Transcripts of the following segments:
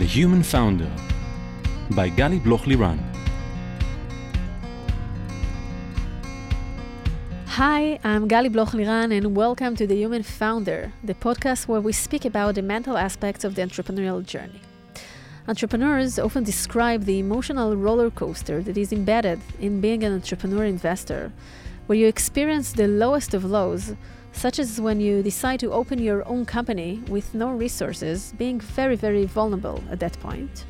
The Human Founder by Gali Bloch Liran. Hi, I'm Gali Bloch Liran, and welcome to The Human Founder, the podcast where we speak about the mental aspects of the entrepreneurial journey. Entrepreneurs often describe the emotional roller coaster that is embedded in being an entrepreneur investor, where you experience the lowest of lows, such as when you decide to open your own company with no resources, being very, very vulnerable at that point,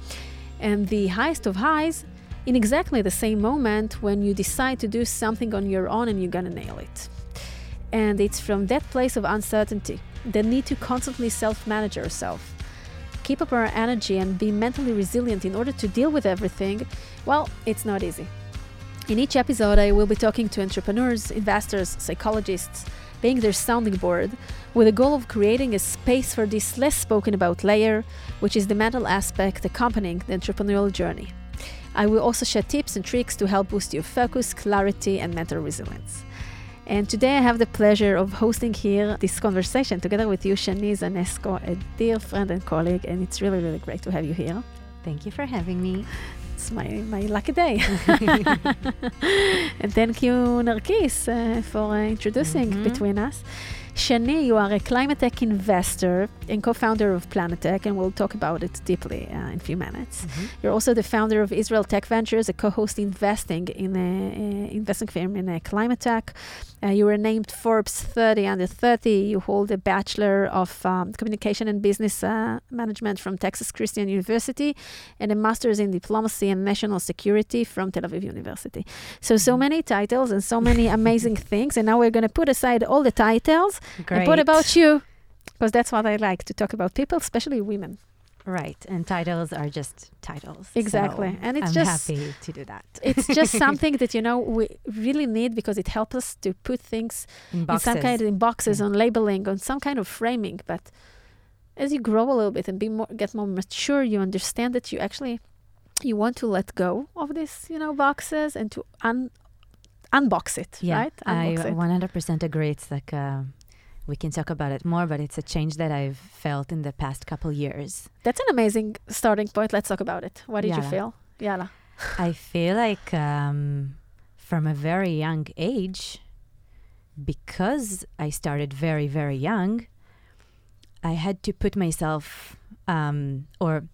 and the highest of highs in exactly the same moment when you decide to do something on your own and you're gonna nail it. And it's from that place of uncertainty, the need to constantly self manage yourself, keep up our energy and be mentally resilient in order to deal with everything, well, it's not easy. In each episode, I will be talking to entrepreneurs, investors, psychologists, being their sounding board, with the goal of creating a space for this less spoken about layer, which is the mental aspect accompanying the entrepreneurial journey. I will also share tips and tricks to help boost your focus, clarity, and mental resilience. And today I have the pleasure of hosting here this conversation together with you, Shani Zanescu, a dear friend and colleague, and it's really, really great to have you here. Thank you for having me. It's my, my lucky day. and thank you, Narkis, uh, for uh, introducing Mhm. between us. Shani, you are a climate tech investor and co-founder of Planetech, and we'll talk about it deeply uh, in a few minutes. You're also the founder of Israel Tech Ventures, a co-host investing in a, a investing firm in a climate tech. Uh, you were named Forbes 30 under 30. You hold a bachelor of um, communication and business uh, management from Texas Christian University, and a master's in diplomacy and national security from Tel Aviv University. So so many titles and so many amazing things. And now we're going to put aside all the titles Great. and what about you? Because that's what I like to talk about people, especially women. Right, and titles are just titles. Exactly, so and it's I'm just- happy to do that. It's just something that you know we really need because it helps us to put things in in some kind of in boxes Yeah. on labeling on some kind of framing. But as you grow a little bit and be more get more mature, you understand that you actually you want to let go of this you know boxes and to un unbox it. yeah, right? I Unbox it. 100% agree. It's like uh, we can talk about it more, but it's a change that I've felt in the past couple years. That's an amazing starting point. Let's talk about it. What did you feel? Yalla. I feel like um, from a very young age, because I started very, very young, I had to put myself, um, or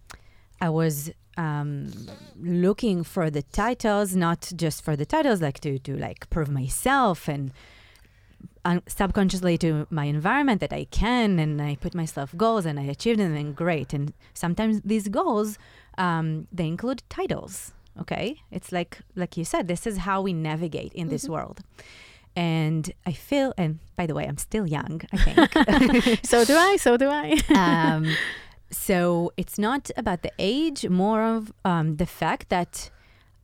I was um, looking for the titles, not just for the titles, like to, to like prove myself and subconsciously to my environment that I can, and I put myself goals and I achieved them, and great. And sometimes these goals, um, they include titles. Okay, it's like like you said, this is how we navigate in this Mhm. world. And I feel, and by the way, I'm still young. I think. So do I. So do I. um, so it's not about the age, more of um, the fact that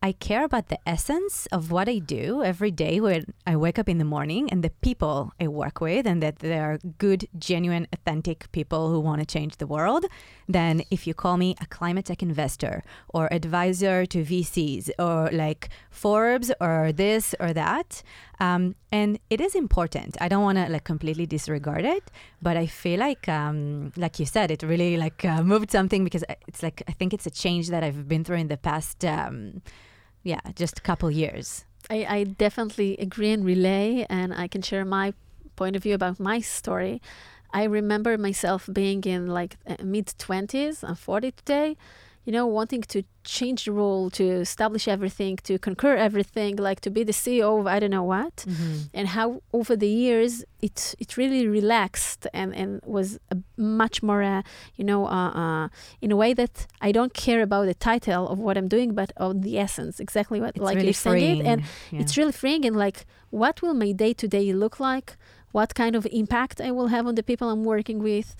I care about the essence of what I do every day when I wake up in the morning and the people I work with, and that they are good, genuine, authentic people who want to change the world. Then, if you call me a climate tech investor or advisor to VCs or like Forbes or this or that, um, and it is important. I don't want to like completely disregard it, but I feel like, um, like you said, it really like uh, moved something because it's like I think it's a change that I've been through in the past, um, yeah, just a couple years. I, I definitely agree and relay, and I can share my point of view about my story. I remember myself being in like mid 20s, I'm 40 today, you know, wanting to change the rule, to establish everything, to conquer everything, like to be the CEO of I don't know what. And how over the years it it really relaxed and, and was much more, uh, you know, uh, uh, in a way that I don't care about the title of what I'm doing, but of the essence, exactly what It's like really you're saying it. And yeah. it's really freeing and like what will my day to day look like what kind of impact i will have on the people i'm working with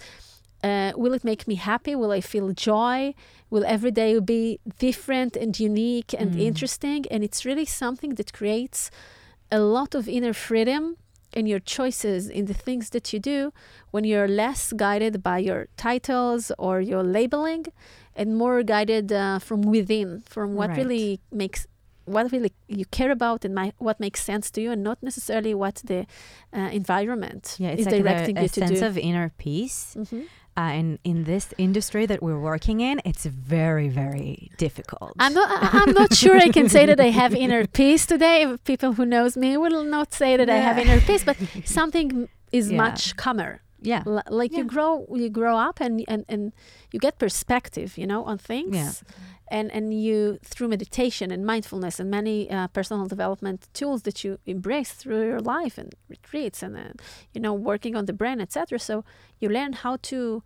uh, will it make me happy will i feel joy will every day be different and unique and Mm. interesting and it's really something that creates a lot of inner freedom in your choices in the things that you do when you're less guided by your titles or your labeling and more guided uh, from within from what Right. really makes what really you care about and my, what makes sense to you and not necessarily what the uh, environment yeah, is like directing the, you to do. a sense of inner peace. Mhm. Uh, and in this industry that we're working in, it's very, very difficult. I'm not. I'm not sure I can say that I have inner peace today. People who knows me will not say that I have inner peace, but something is Yeah. much calmer. Yeah. L- like you grow, you grow up, and and and you get perspective, you know, on things. Yeah. And and you through meditation and mindfulness and many uh, personal development tools that you embrace through your life and retreats and uh, you know working on the brain, etc. So you learn how to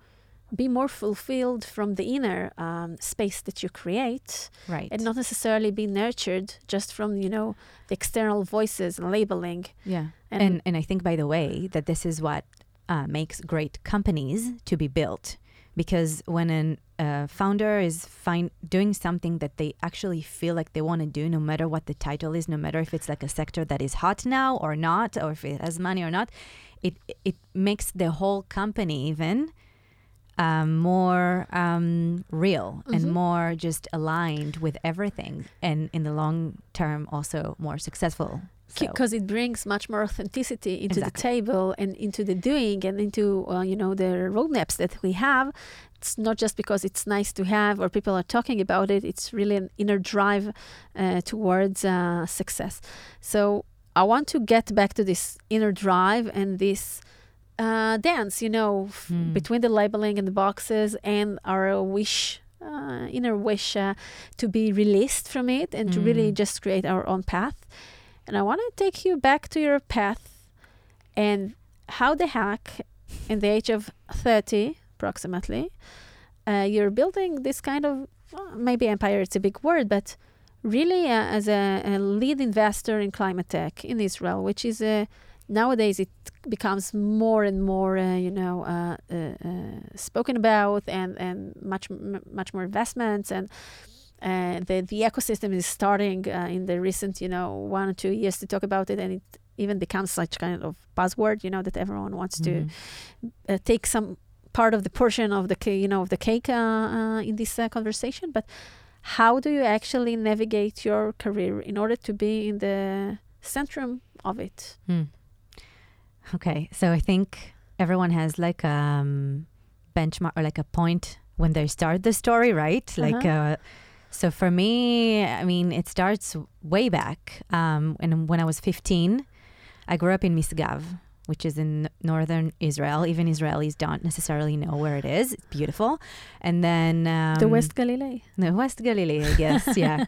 be more fulfilled from the inner um, space that you create Right. and not necessarily be nurtured just from you know the external voices and labeling yeah. and, And, and I think, by the way, that this is what uh, makes great companies to be built. Because when a uh, founder is find, doing something that they actually feel like they want to do, no matter what the title is, no matter if it's like a sector that is hot now or not, or if it has money or not, it it makes the whole company even um, more um, real Mhm. and more just aligned with everything, and in the long term also more successful. So- because it brings much more authenticity into Exactly. the table and into the doing and into uh, you know the roadmaps that we have it's not just because it's nice to have or people are talking about it it's really an inner drive uh, towards uh, success so i want to get back to this inner drive and this uh, dance you know f- Hmm. between the labeling and the boxes and our wish uh, inner wish uh, to be released from it and to really Mm. just create our own path and I want to take you back to your path and how the heck, in the age of 30 approximately, uh, you're building this kind of well, maybe empire, it's a big word, but really uh, as a, a lead investor in climate tech in Israel, which is a nowadays it becomes more and more, uh, you know, uh, uh, uh, spoken about and, and much, m- much more investments and uh, the the ecosystem is starting uh, in the recent you know one or two years to talk about it and it even becomes such kind of buzzword you know that everyone wants to Mhm. uh, take some part of the portion of the you know of the cake uh, uh, in this uh, conversation but how do you actually navigate your career in order to be in the centrum of it Hmm. Okay, so I think everyone has like a um, benchmark or like a point when they start the story, right? Like, uh, so for me, I mean, it starts way back. Um, and when I was 15, I grew up in Misgav, which is in northern Israel. Even Israelis don't necessarily know where it is. It's beautiful. And then um, the west galilee the West Galilee, I guess. yeah.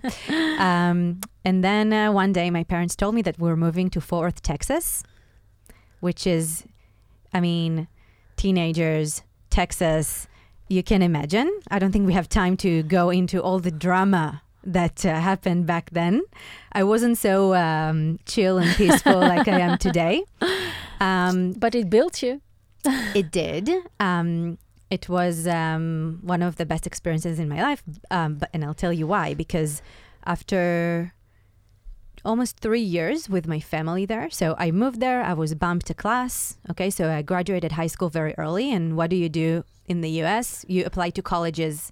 Um, and then uh, one day, my parents told me that we were moving to Fort Worth, Texas, which is, I mean, teenagers, Texas. You can imagine. I don't think we have time to go into all the drama that uh, happened back then. I wasn't so um, chill and peaceful like I am today. Um, but it built you it did. Um, it was um, one of the best experiences in my life, um, but, and I'll tell you why. Because after almost three years with my family there, so I moved there. I was bumped to class. Okay, so I graduated high school very early. And what do you do in the U.S.? You apply to colleges.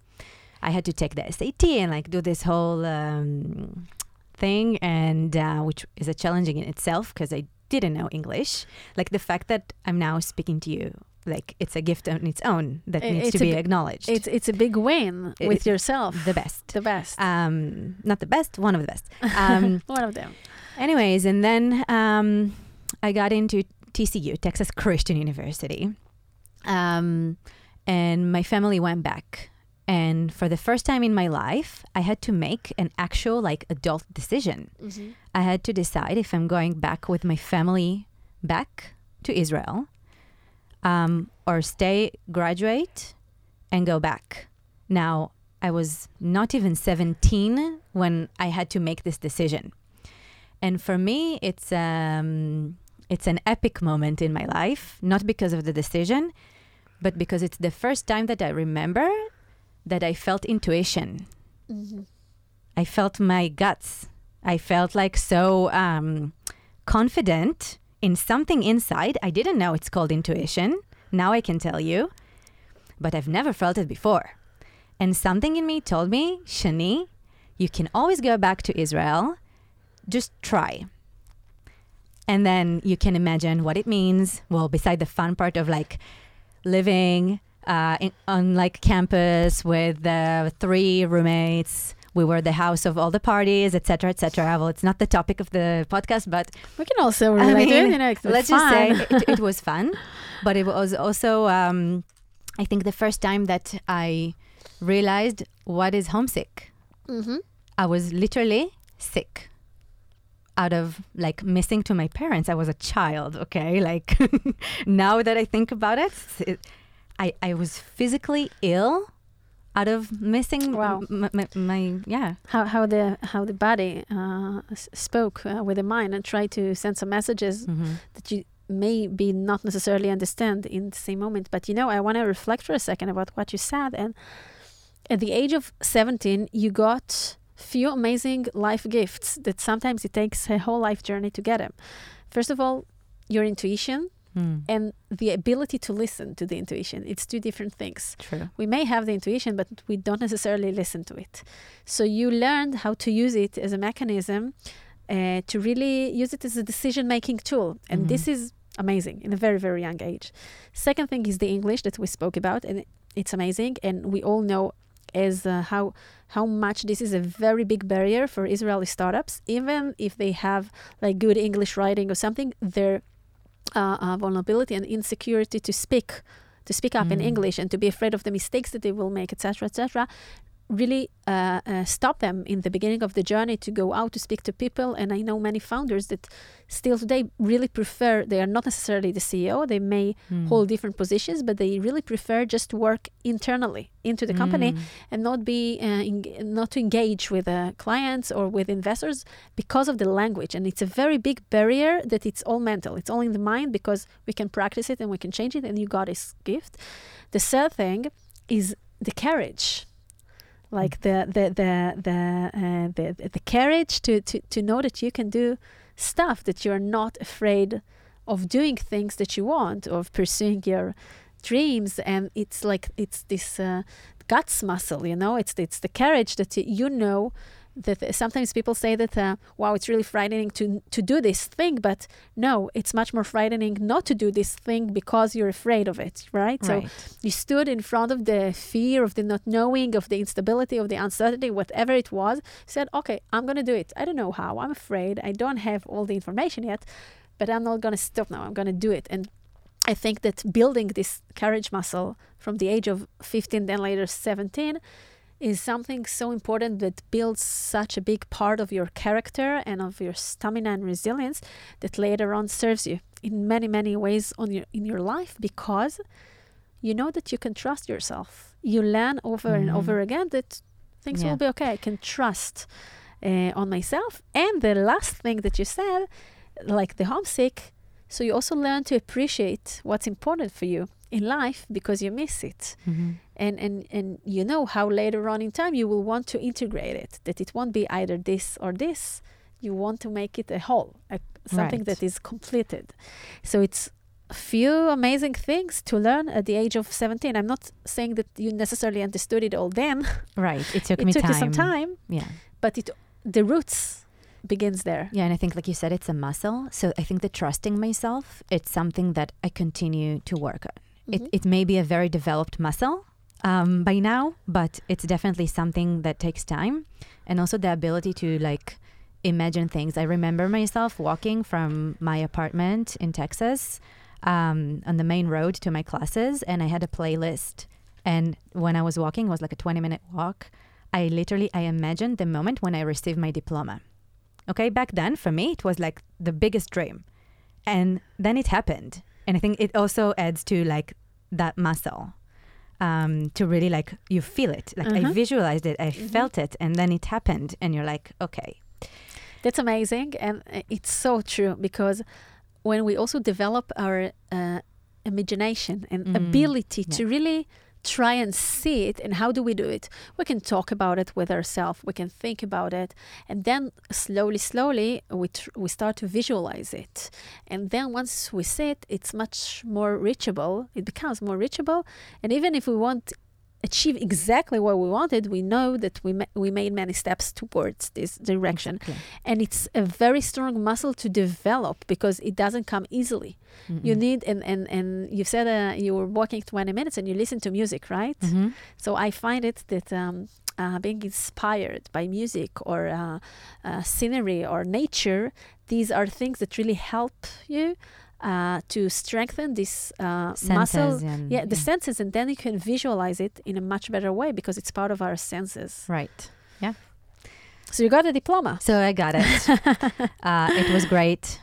I had to take the SAT and like do this whole um, thing, and uh, which is a challenging in itself because I didn't know English. Like the fact that I'm now speaking to you, like it's a gift on its own that I- needs to be acknowledged. it's it's a big win It- with yourself the best. the best Um, not the best, one of the best. Um, one of them anyways, and then um, I got into TCU, Texas Christian University. Um, and my family went back. And for the first time in my life, I had to make an actual, like, adult decision. I had to decide if I'm going back with my family back to Israel um, or stay, graduate, and go back. Now, I was not even 17 when I had to make this decision. And for me, it's, um, it's an epic moment in my life, not because of the decision, but because it's the first time that I remember that I felt intuition. I felt my guts. I felt like so um, confident in something inside. I didn't know it's called intuition. Now I can tell you, but I've never felt it before. And something in me told me, Shani, you can always go back to Israel. Just try. And then you can imagine what it means. Well, beside the fun part of like living uh, in, on like campus with uh, three roommates. We were the house of all the parties, etc., etc. Well, it's not the topic of the podcast, but We can also I relate it. mean, You know, let's fun. just say it, it was fun, but it was also, um, I think, the first time that I realized what is homesick. Mhm. I was literally sick out of like missing to my parents. I was a child, okay? Like now that I think about it, it I, I was physically ill out of missing Wow. m- m- my, yeah. how how the how the body uh, s- spoke uh, with the mind and tried to send some messages Mm-hmm. that you maybe not necessarily understand in the same moment. But you know, I want to reflect for a second about what you said. And at the age of 17, you got few amazing life gifts that sometimes it takes a whole life journey to get them. First of all, your intuition Mm. and the ability to listen to the intuition. It's two different things. True. We may have the intuition, but we don't necessarily listen to it. So you learned how to use it as a mechanism uh, to really use it as a decision making tool. And Mhm. this is amazing in a very, very young age. Second thing is the English that we spoke about, and it's amazing. And we all know as uh, how how much this is a very big barrier for Israeli startups. Even if they have like good English writing or something, their uh, uh, vulnerability and insecurity to speak to speak up in Mm. English and to be afraid of the mistakes that they will make, etc., etc., really uh, uh, stop them in the beginning of the journey to go out to speak to people. And I know many founders that still today really prefer. They are not necessarily the CEO. They may Mm. hold different positions, but they really prefer just to work internally into the company Mm. and not be uh, en- not to engage with uh, clients or with investors because of the language and it's a very big barrier that it's all mental it's all in the mind because we can practice it and we can change it and you got this gift the third thing is the courage like the the the the uh, the, the courage to, to to know that you can do stuff that you're not afraid of doing things that you want of pursuing your dreams. And it's like it's this uh, guts muscle you know? It's it's the courage that you know that sometimes people say that uh, wow it's really frightening to to do this thing but no it's much more frightening not to do this thing because you're afraid of it right? So you stood in front of the fear of the not knowing of the instability of the uncertainty whatever it was said okay i'm going to do it. I don't know how. I'm afraid. I don't have all the information yet but i'm not going to stop now. I'm going to do it. And i think that building this courage muscle from the age of 15 then later 17 is something so important that builds such a big part of your character and of your stamina and resilience that later on serves you in many many ways on your in your life because you know that you can trust yourself you learn over and Mhm. over again that things Yeah. will be okay i can trust uh, on myself and the last thing that you said like the homesick so you also learn to appreciate what's important for you in life because you miss it Mhm. and and and you know how later on in time you will want to integrate it that it won't be either this or this you want to make it a whole a, something Right. that is completed so it's a few amazing things to learn at the age of 17 i'm not saying that you necessarily understood it all then Right. It took it me took time. you some time Yeah. but it the roots begins there Yeah, and I think, like you said, it's a muscle. So I think the trusting myself, it's something that I continue to work on. Mhm. It, it may be a very developed muscle um, by now, but it's definitely something that takes time. And also the ability to like imagine things. I remember myself walking from my apartment in Texas um, on the main road to my classes, and I had a playlist. And when I was walking, it was like a 20 minute walk. I literally, I imagined the moment when I received my diploma. Okay, back then for me, it was like the biggest dream. And then it happened. And I think it also adds to like that muscle um, to really like, you feel it. Like I Uh-huh. visualized it, I Mhm. felt it, and then it happened. And you're like, okay. That's amazing, and uh, it's so true because when we also develop our uh, imagination and Mm, ability yeah. to really try and see it, and how do we do it? We can talk about it with ourselves. We can think about it, and then slowly, slowly, we tr- we start to visualize it, and then once we see it, it's much more reachable. It becomes more reachable, and even if we want achieve exactly what we wanted, we know that we ma- we made many steps towards this direction, Exactly. and it's a very strong muscle to develop because it doesn't come easily. You Mm-mm. need and and and you said uh, you were walking 20 minutes and you listen to music, right? Mhm. So I find it that um, uh, being inspired by music or uh, uh, scenery or nature, these are things that really help you uh, to strengthen this uh, muscle. And Yeah, the senses, and then you can visualize it in a much better way because it's part of our senses. Right. Yeah. So you got a diploma. So I got it. uh, it was great.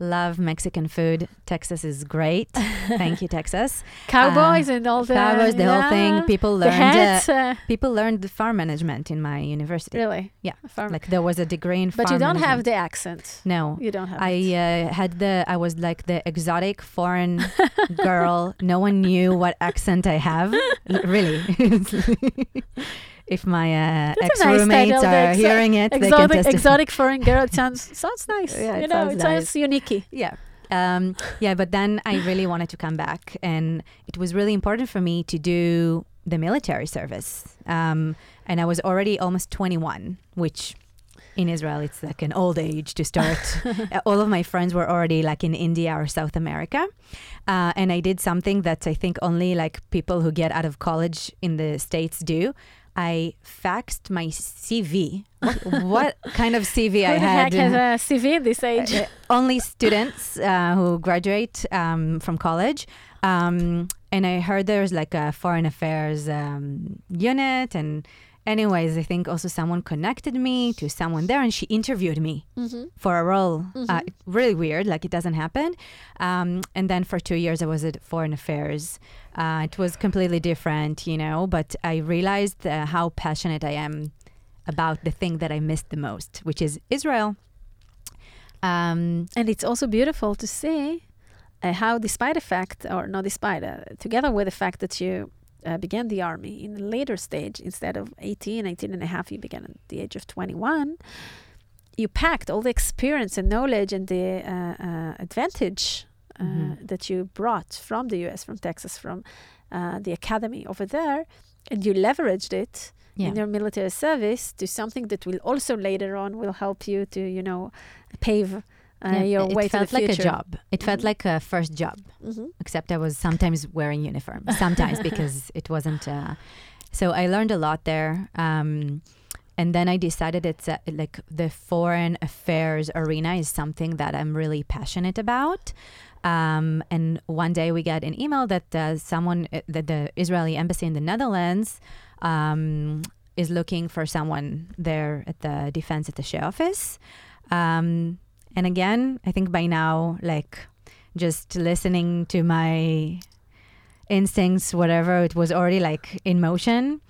Love Mexican food. Texas is great. Thank you, Texas. Cowboys and all the Cowboys, the whole thing. People learned. Uh. Uh, people learned farm management in my university. really? Yeah, Farm. Like there was a degree in farm. but you don't have the accent. No. You don't have. I uh, had the I was like the exotic foreign girl. No one knew what accent I have. Really. if my uh, ex nice roommates title, are exo- hearing it, they can exotic, exotic foreign girl. Sounds sounds nice. Yeah, you it know, sounds it nice. sounds unique. Yeah. Um, yeah, but then I really wanted to come back, and it was really important for me to do the military service. Um, and I was already almost 21, which in Israel it's like an old age to start. Uh, All of my friends were already like in India or South America, uh, and I did something that I think only like people who get out of college in the states do. I faxed my CV. What, what kind of CV Who I the had? heck has a CV this age? Uh, only students uh, who graduate um, from college. Um, and I heard there's like a foreign affairs um, unit. And, anyways, I think also someone connected me to someone there and she interviewed me mm-hmm. for a role. Uh, Mhm. really weird, like it doesn't happen. Um, and then for two years, I was at foreign affairs. Uh, it was completely different, you know, but I realized uh, how passionate I am about the thing that I missed the most, which is Israel. Um, And it's also beautiful to see uh, how, despite the fact, or not despite, uh, together with the fact that you uh, began the army in a later stage, instead of 18, 18 and a half, you began at the age of 21, you packed all the experience and knowledge and the uh, uh, advantage uh, Mhm. that you brought from the US, from Texas, from uh, the academy over there, and you leveraged it yeah. in your military service to something that will also later on will help you to you know pave uh, Yeah, your it way felt to the like future. a job. It felt Mhm. like a first job, Mhm. except I was sometimes wearing uniform. Sometimes because it wasn't. Uh, so I learned a lot there. Um, and then I decided it's uh, like the foreign affairs arena is something that I'm really passionate about. Um, and one day we got an email that uh, someone, uh, that the Israeli embassy in the Netherlands um, is looking for someone there at the defense attaché office. Um, and again, I think by now, like just listening to my instincts, whatever, it was already like in motion.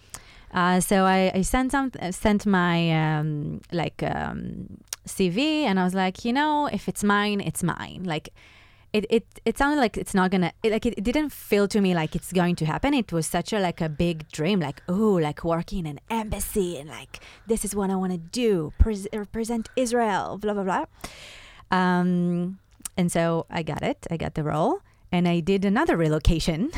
Uh, so I, I sent some, sent my um, like um, CV, and I was like, you know, if it's mine, it's mine. Like, it it it sounded like it's not gonna it, like it, it didn't feel to me like it's going to happen. It was such a like a big dream, like oh, like working in an embassy and like this is what I want to do, pres- represent Israel, blah blah blah. Um, and so I got it. I got the role, and I did another relocation.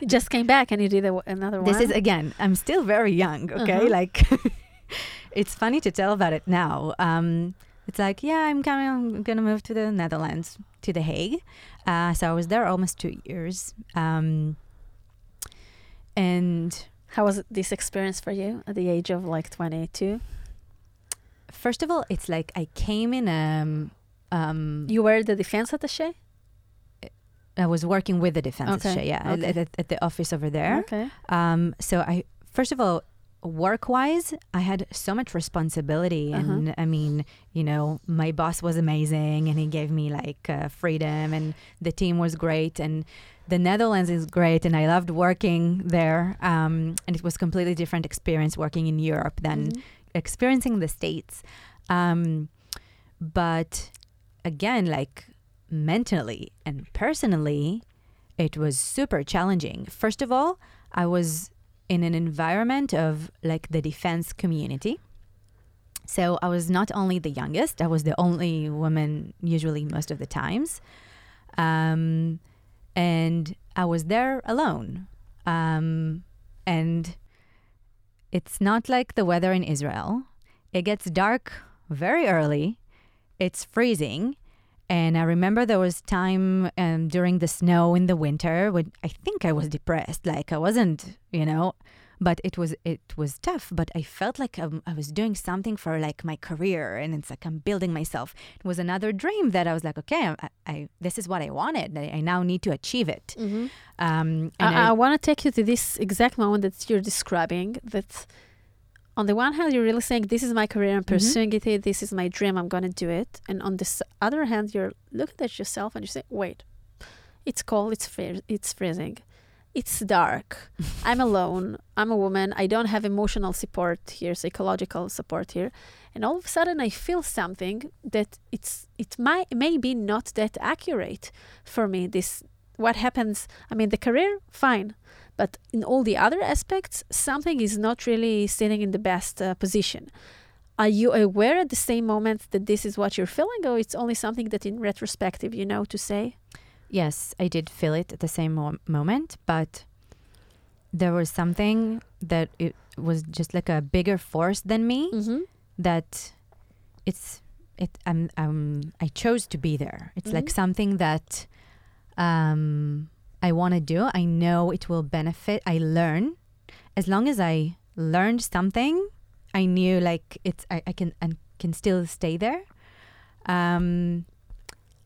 You just came back and you did a, another This is again, I'm still very young, okay? Uh-huh. Like it's funny to tell about it now. Um it's like, yeah, I'm coming I'm gonna move to the Netherlands, to The Hague. Uh, so I was there almost two years. Um and How was this experience for you at the age of like 22? first of all, it's like I came in um um You were the defense attaché. I was working with the defense Okay, attaché, yeah, okay. at, at, at the office over there. Okay. Um, so I first of all, work wise, I had so much responsibility, Uh-huh. and I mean, you know, my boss was amazing, and he gave me like uh, freedom, and the team was great, and the Netherlands is great, and I loved working there. Um, and it was completely different experience working in Europe than Mhm. experiencing the states um but again like mentally and personally it was super challenging first of all i was in an environment of like the defense community so i was not only the youngest i was the only woman usually most of the times um, and i was there alone um, and it's not like the weather in Israel. It gets dark very early. It's freezing. And I remember there was time um, during the snow in the winter when I think I was depressed. Like I wasn't, you know, but it was it was tough. But I felt like um, I was doing something for like my career, and it's like I'm building myself. It was another dream that I was like, okay, I, I this is what I wanted. I, I now need to achieve it. Mm-hmm. Um, and I, I want to take you to this exact moment that you're describing. That on the one hand, you're really saying, "This is my career. I'm mm-hmm. pursuing it. This is my dream. I'm going to do it." And on the other hand, you're looking at yourself and you say, "Wait, it's cold. It's it's freezing. It's dark. I'm alone. I'm a woman. I don't have emotional support here, psychological support here." And all of a sudden, I feel something that it's it might maybe not that accurate for me. This what happens. I mean, the career, fine but in all the other aspects, something is not really sitting in the best uh, position. Are you aware at the same moment that this is what you're feeling, or it's only something that in retrospective you know to say? Yes, I did feel it at the same mo- moment, but there was something that it was just like a bigger force than me Mm-hmm. that it's it um um I chose to be there. It's like Mhm. something that um I want to do. I know it will benefit. I learn as long as I learned something. I knew like it's I, I can and can still stay there. Um,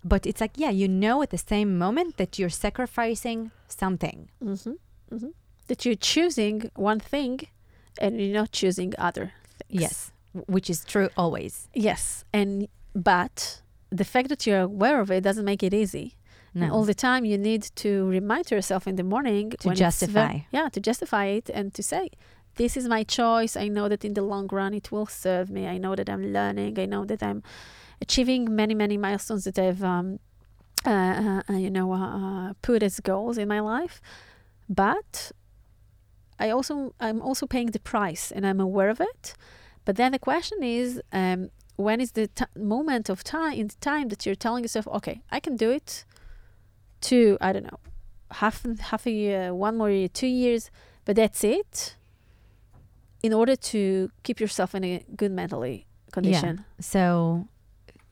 but it's like yeah, you know at the same moment that you're sacrificing something. Mm-hmm. Mm-hmm. That you're choosing one thing, and you're not choosing other things. Yes, which is true always. Yes, and but the fact that you're aware of it doesn't make it easy. No. All the time you need to remind yourself in the morning To justify. yeah, to justify it and to say, this is my choice. I know that in the long run it will serve me. I know that I'm learning. I know that I'm achieving many, many milestones that I've, um, uh, uh, uh, you know, uh, uh, put as goals in my life. But I also, I'm also paying the price, and I'm aware of it. But then the question is, um, when is the t- moment of time in time that you're telling yourself, okay, I can do it to I don't know half half a year, one more year, two years, but that's it. In order to keep yourself in a good mentally condition. Yeah. So,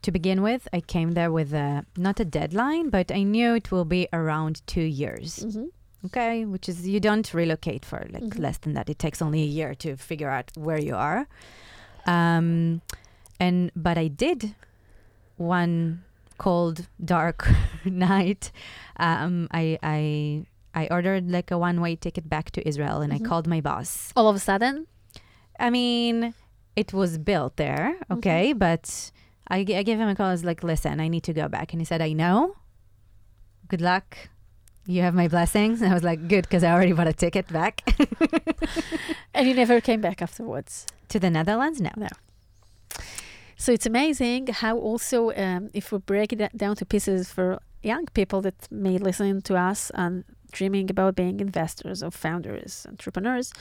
to begin with, I came there with a, not a deadline, but I knew it will be around two years. Mm-hmm. Okay, which is you don't relocate for like Mhm. less than that. It takes only a year to figure out where you are. Um, and but I did one cold, dark night. Um, I I I ordered like a one-way ticket back to Israel, and Mhm. I called my boss. All of a sudden, I mean, it was built there, Mm-hmm. okay, but I gave him a call. I was like, listen, I need to go back. And he said, I know. Good luck. You have my blessings. And I was like, good, because I already bought a ticket back and you never came back afterwards. to the Netherlands. No. No. So it's amazing how also, um, if we break it down to pieces for young people that may listen to us and dreaming about being investors or founders, entrepreneurs,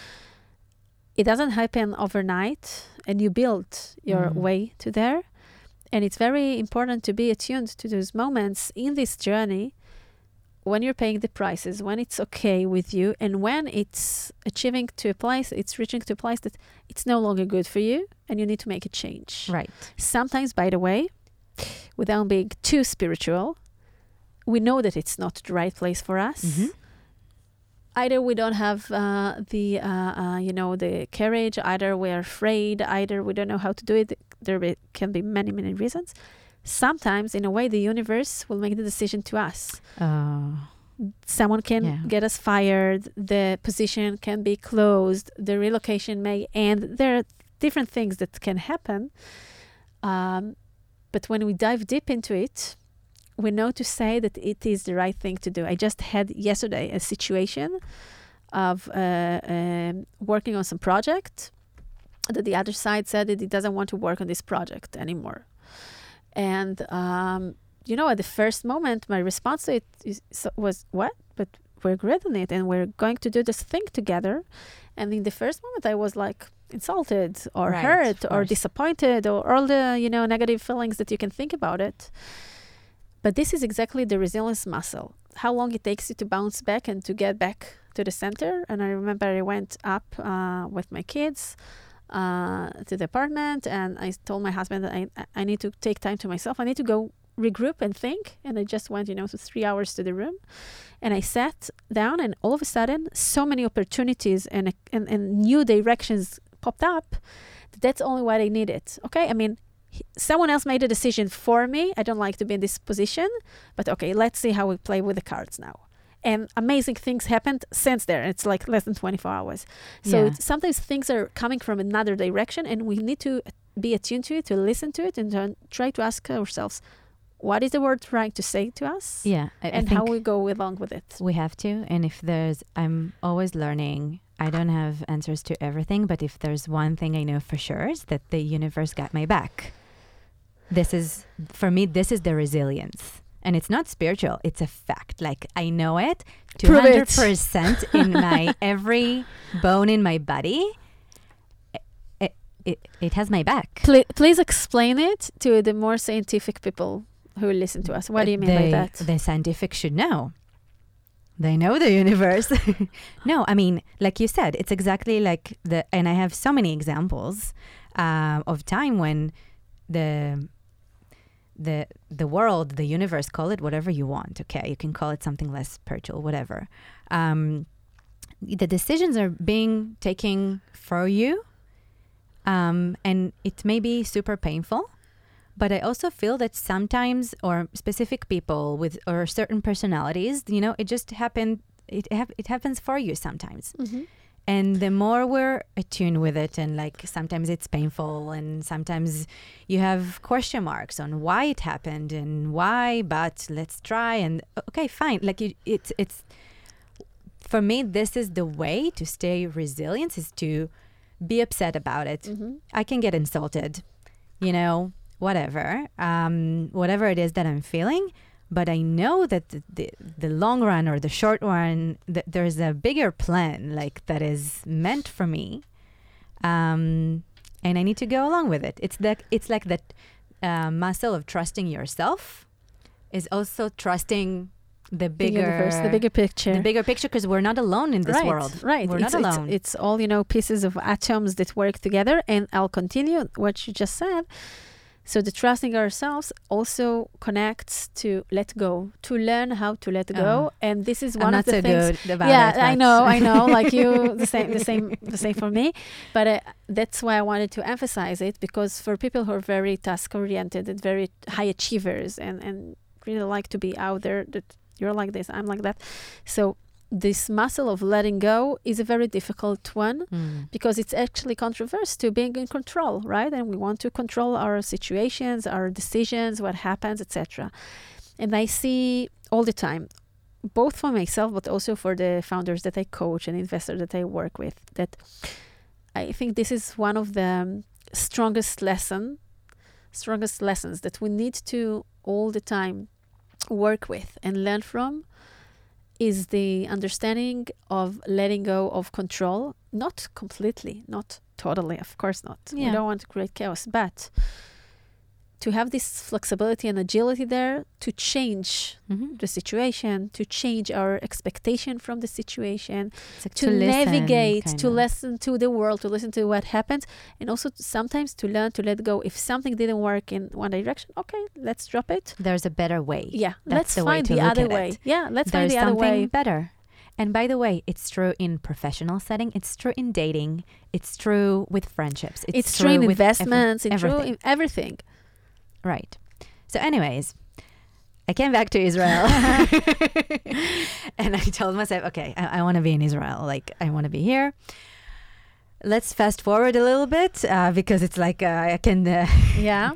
it doesn't happen overnight, and you build your Mm. way to there. And it's very important to be attuned to those moments in this journey when you're paying the prices, when it's okay with you, and when it's achieving to a place, it's reaching to a place that it's no longer good for you, and you need to make a change. Right. Sometimes, by the way, without being too spiritual, we know that it's not the right place for us. Mhm. Either we don't have uh, the, uh, uh, you know, the courage. Either we're afraid. Either we don't know how to do it. There be, can be many, many reasons. Sometimes, in a way, the universe will make the decision to us. Uh, Someone can Yeah. get us fired. The position can be closed. The relocation may end. There are different things that can happen. Um, but when we dive deep into it, we know to say that it is the right thing to do. I just had yesterday a situation of uh, um, working on some project that the other side said that it doesn't want to work on this project anymore. And um, you know, at the first moment, my response to it is, was, "What? But we're great on it, and we're going to do this thing together." And in the first moment, I was like insulted or Right, hurt or disappointed or all the you know negative feelings that you can think about it. But this is exactly the resilience muscle. How long it takes you to bounce back and to get back to the center. And I remember I went up uh, with my kids uh, to the apartment, and I told my husband that I I need to take time to myself. I need to go regroup and think. And I just went, you know, to three hours to the room, and I sat down, and all of a sudden, so many opportunities and and, and new directions popped up. That's only what I needed. It. Okay, I mean. Someone else made a decision for me. I don't like to be in this position, but okay, let's see how we play with the cards now and amazing things happened since there. It's like less than 24 hours. So Yeah. it's, sometimes things are coming from another direction, and we need to be attuned to it, to listen to it, and to try to ask ourselves, what is the word trying to say to us, Yeah, I, I and think how we go along with it. we have to. And if there's, I'm always learning. I don't have answers to everything, but if there's one thing I know for sure is that the universe got my back. This is for me. This is the resilience, and it's not spiritual. It's a fact. Like I know it, two Prove it. hundred percent in my every bone in my body. It, it, it has my back. Pl- please explain it to the more scientific people who listen to us. What do you mean by that? The scientific should know. They know the universe. no, I mean, like you said, it's exactly like the, and I have so many examples uh, of time when the the the world, the universe, call it whatever you want. Okay, you can call it something less spiritual, whatever. Um, the decisions are being taken for you, um, and it may be super painful. But I also feel that sometimes, or specific people with or certain personalities, you know, it just happened. It hap- it happens for you sometimes. Mhm. And the more we're attuned with it, and like sometimes it's painful, and sometimes you have question marks on why it happened and why, but let's try. And okay, fine. Like you, it's it's for me, this is the way to stay resilient is to be upset about it. Mhm. I can get insulted, you know, whatever, um, whatever it is that I'm feeling. But I know that the, the, the long run or the short run, that there's a bigger plan like that is meant for me, um, and I need to go along with it. It's like it's like that uh, muscle of trusting yourself is also trusting the The bigger universe, the bigger picture. the bigger picture because we're not alone in this right, world. Right. We're it's, not it's- alone. It's, all, you know, pieces of atoms that work together. And I'll continue what you just said. So the trusting ourselves also connects to let go, to learn how to let go. Uh-huh. and this is I'm one of the so things. good about yeah. I know, I know. Like you, the same, the same, the same for me. But uh, that's why I wanted to emphasize it because for people who are very task oriented and very high achievers and and really like to be out there, that you're like this, I'm like that. So this muscle of letting go is a very difficult one Mm. because it's actually controversial to being in control, right? And we want to control our situations, our decisions, what happens, etc. And I see all the time, both for myself, but also for the founders that I coach and investors that I work with, that I think this is one of the strongest lesson, strongest lessons that we need to all the time work with and learn from is the understanding of letting go of control, not completely, not totally, of course not. We don't want to create chaos, but to have this flexibility and agility there to change Mhm. the situation, to change our expectation from the situation, like to, listen, navigate, to of. listen to the world, to listen to what happens, and also to sometimes to learn to let go. If something didn't work in one direction, okay, let's drop it. There's a better way. Yeah, That's let's the find to the other way. it. Yeah, let's There's find the other something way. better. And by the way, it's true in professional setting. It's true in dating. It's true with friendships. It's, It's, true in with every- investments, it's true in everything. Right. So, anyways, I came back to Israel, and I told myself, okay, I, I want to be in Israel. Like, I want to be here. Let's fast forward a little bit uh, because it's like uh, I can. Uh, Yeah.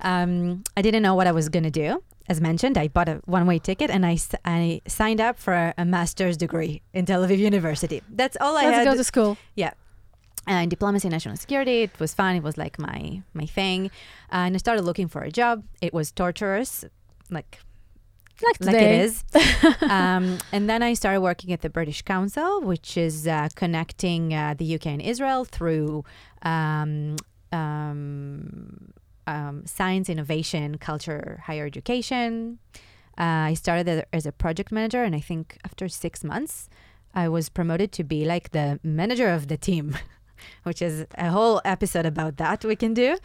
um, I didn't know what I was going to do. As mentioned, I bought a one way ticket and I, I signed up for a master's degree in Tel Aviv University. That's all I Let's had go to school. Uh, in diplomacy and national security. It was fun. It was like my my thing. Uh, and I started looking for a job. It was torturous, like Like like it is. um, and then I started working at the British Council, which is uh, connecting uh, the UK and Israel through um, um, um, science, innovation, culture, higher education. Uh, I started as- as a project manager, and I think after six months, I was promoted to be like the manager of the team, which is a whole episode about that we can do.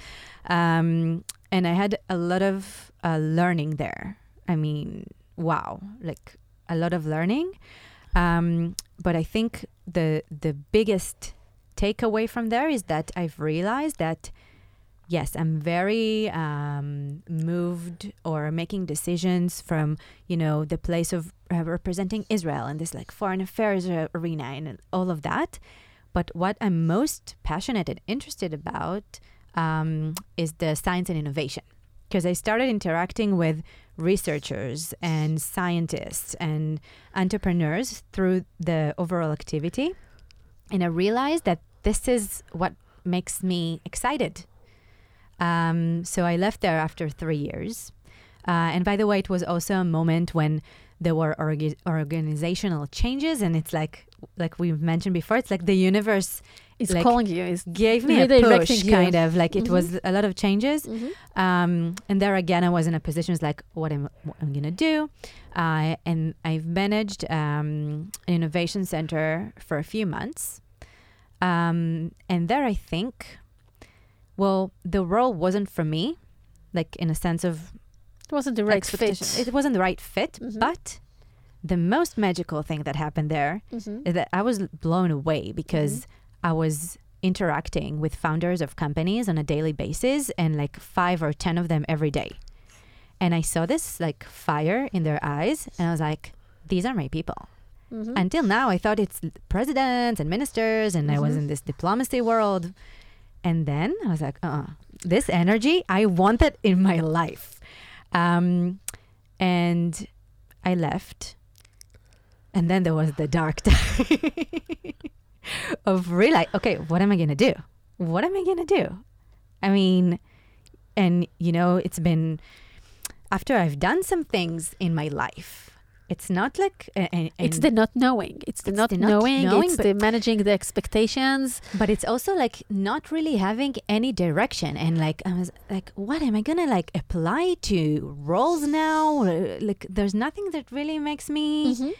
Um, and I had a lot of uh, learning there. I mean, wow, like a lot of learning. Um, but I think the the biggest takeaway from there is that I've realized that yes, I'm very um, moved or making decisions from you know the place of uh, representing Israel and this like foreign affairs uh, arena and all of that. But what I'm most passionate and interested about um, is the science and innovation because I started interacting with researchers and scientists and entrepreneurs through the overall activity. And I realized that this is what makes me excited. Um, so I left there after three years. Uh, and by the way, it was also a moment when there were orga- organizational changes, and it's like, like we've mentioned before, it's like the universe is like, calling you. It's gave me a push, you. kind of like it Mhm. was a lot of changes. Mhm. Um, and there again, I was in a position it's like, what am what I'm gonna do? Uh, and I've managed um, an innovation center for a few months. Um, and there, I think, well, the role wasn't for me, like in a sense of It wasn't the right fit. It wasn't the right fit, Mhm. but the most magical thing that happened there Mhm. is that I was blown away because Mm-hmm. I was interacting with founders of companies on a daily basis and like five or 10 of them every day. And I saw this like fire in their eyes and I was like, these are my people. Mhm. Until now, I thought it's presidents and ministers and I was Mhm. in this diplomacy world. And then I was like, uh, this energy, I want that in my life. Um, and I left. And then there was the dark time of realize, okay, what am I to do? What am I to do? I mean, and you know, it's been after I've done some things in my life. It's not like a, a- it's the not knowing. It's the It's not the not knowing. knowing, it's the managing the expectations. but it's also like not really having any direction and like i was like what am i gonna like apply to roles now Uh, like there's nothing that really makes me Mhm.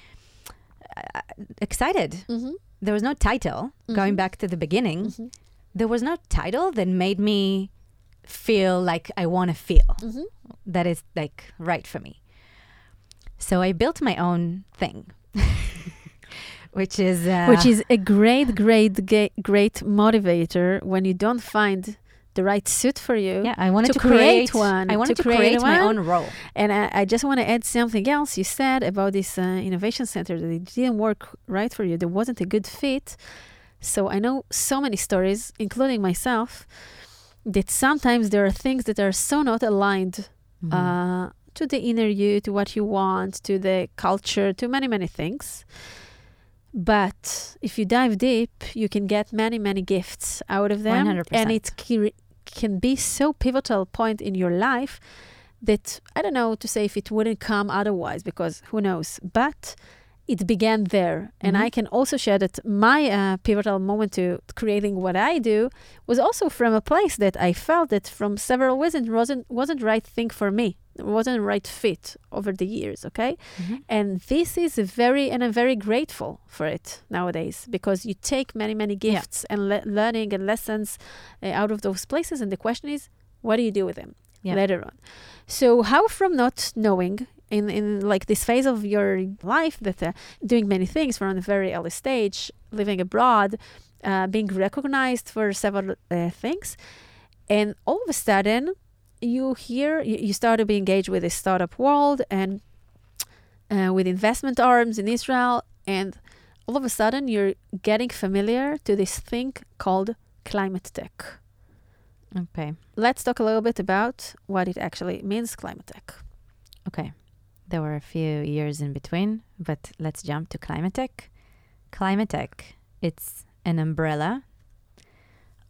uh, excited Mhm. there was no title going Mhm. back to the beginning Mhm. there was no title that made me feel like i want to feel Mhm. that is like right for me so i built my own thing which is uh, Which is a great, great, great motivator when you don't find the right suit for you. yeah i wanted to to, create create, one, i wanted to to, create create, my own role And I, I just want to add something else you said about this uh, innovation center that it didn't work right for you. There wasn't a good fit. So I know so many stories, including myself, that sometimes there are things that are so not aligned Mhm. uh, to the inner you, to what you want, to the culture, to many, many things. But if you dive deep, you can get many, many gifts out of them. 100%. And it can be so pivotal point in your life that I don't know to say if it wouldn't come otherwise, because who knows. But it began there. And Mhm. I can also share that my uh, pivotal moment to creating what I do was also from a place that I felt that from several reasons wasn't wasn't right thing for me. Wasn't right fit over the years, okay? Mhm. And this is very and I'm very grateful for it nowadays because you take many many Yeah. gifts and le- learning and lessons uh, out of those places and the question is what do you do with them Yeah. later on? So how from not knowing in, in like this phase of your life that uh, doing many things from a very early stage, living abroad, uh, being recognized for several uh, things, and all of a sudden you hear you, you start to be engaged with the startup world and uh, with investment arms in Israel, and all of a sudden you're getting familiar to this thing called climate tech. okay Let's talk a little bit about what it actually means, climate tech. Okay. There were a few years in between, but let's jump to Climate Tech. Climate Tech, it's an umbrella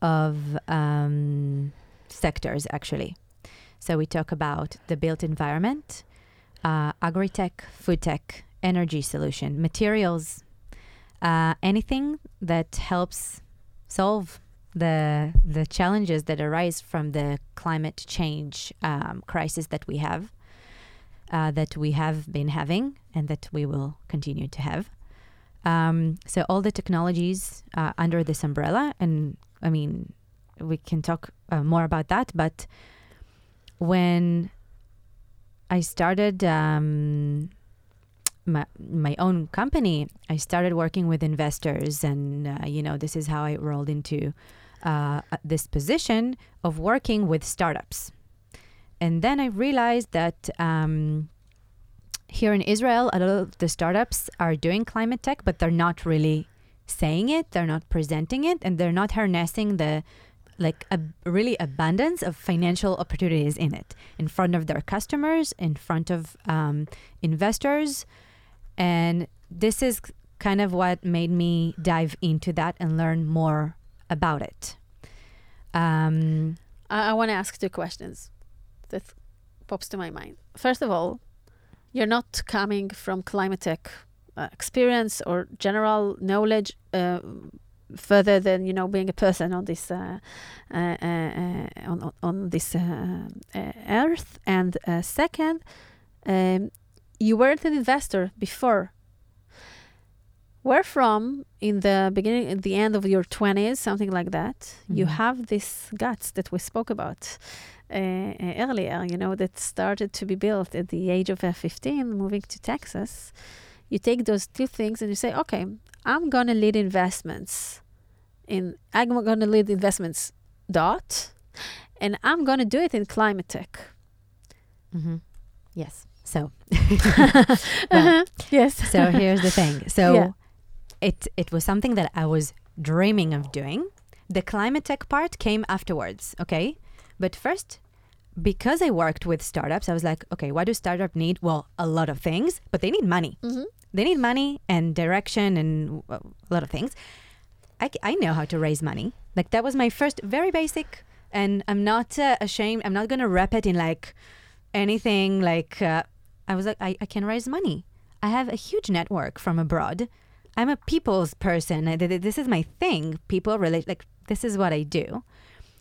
of um, sectors, actually. So we talk about the built environment, uh, agri-tech, food tech, energy solution, materials, uh, anything that helps solve the the challenges that arise from the climate change um, crisis that we have, uh, that we have been having, and that we will continue to have. Um, so all the technologies uh, under this umbrella, and I mean, we can talk uh, more about that. But when I started um, my my own company, I started working with investors, and uh, you know, this is how I rolled into uh, this position of working with startups. And then I realized that um, here in Israel, a lot of the startups are doing climate tech, but they're not really saying it, they're not presenting it, and they're not harnessing the like a really abundance of financial opportunities in it in front of their customers, in front of um, investors. And this is kind of what made me dive into that and learn more about it. Um, I, I want to ask two questions that pops to my mind. First of all, you're not coming from climate tech uh, experience or general knowledge uh, further than you know being a person on this uh, uh, uh, uh on, on this earth. And second, um, you weren't an investor before where from in the beginning at the end of your 20s something like that mm-hmm. you have this guts that we spoke about uh, uh, earlier you know that started to be built at the age of uh, 15 moving to texas you take those two things and you say okay i'm going to lead investments in i'm going to lead investments dot and i'm going to do it in climate tech mm-hmm. yes so well, uh-huh. yes so here's the thing so yeah it it was something that I was dreaming of doing. The climate tech part came afterwards, okay? But first, because I worked with startups, I was like, okay, what do startups need? Well, a lot of things, but they need money. Mm-hmm. They need money and direction and a lot of things. I, I know how to raise money. Like that was my first, very basic, and I'm not uh, ashamed. I'm not gonna wrap it in like anything. Like uh, I was like, I, I can raise money. I have a huge network from abroad I'm a people's person. This is my thing. People relate, like, this is what I do.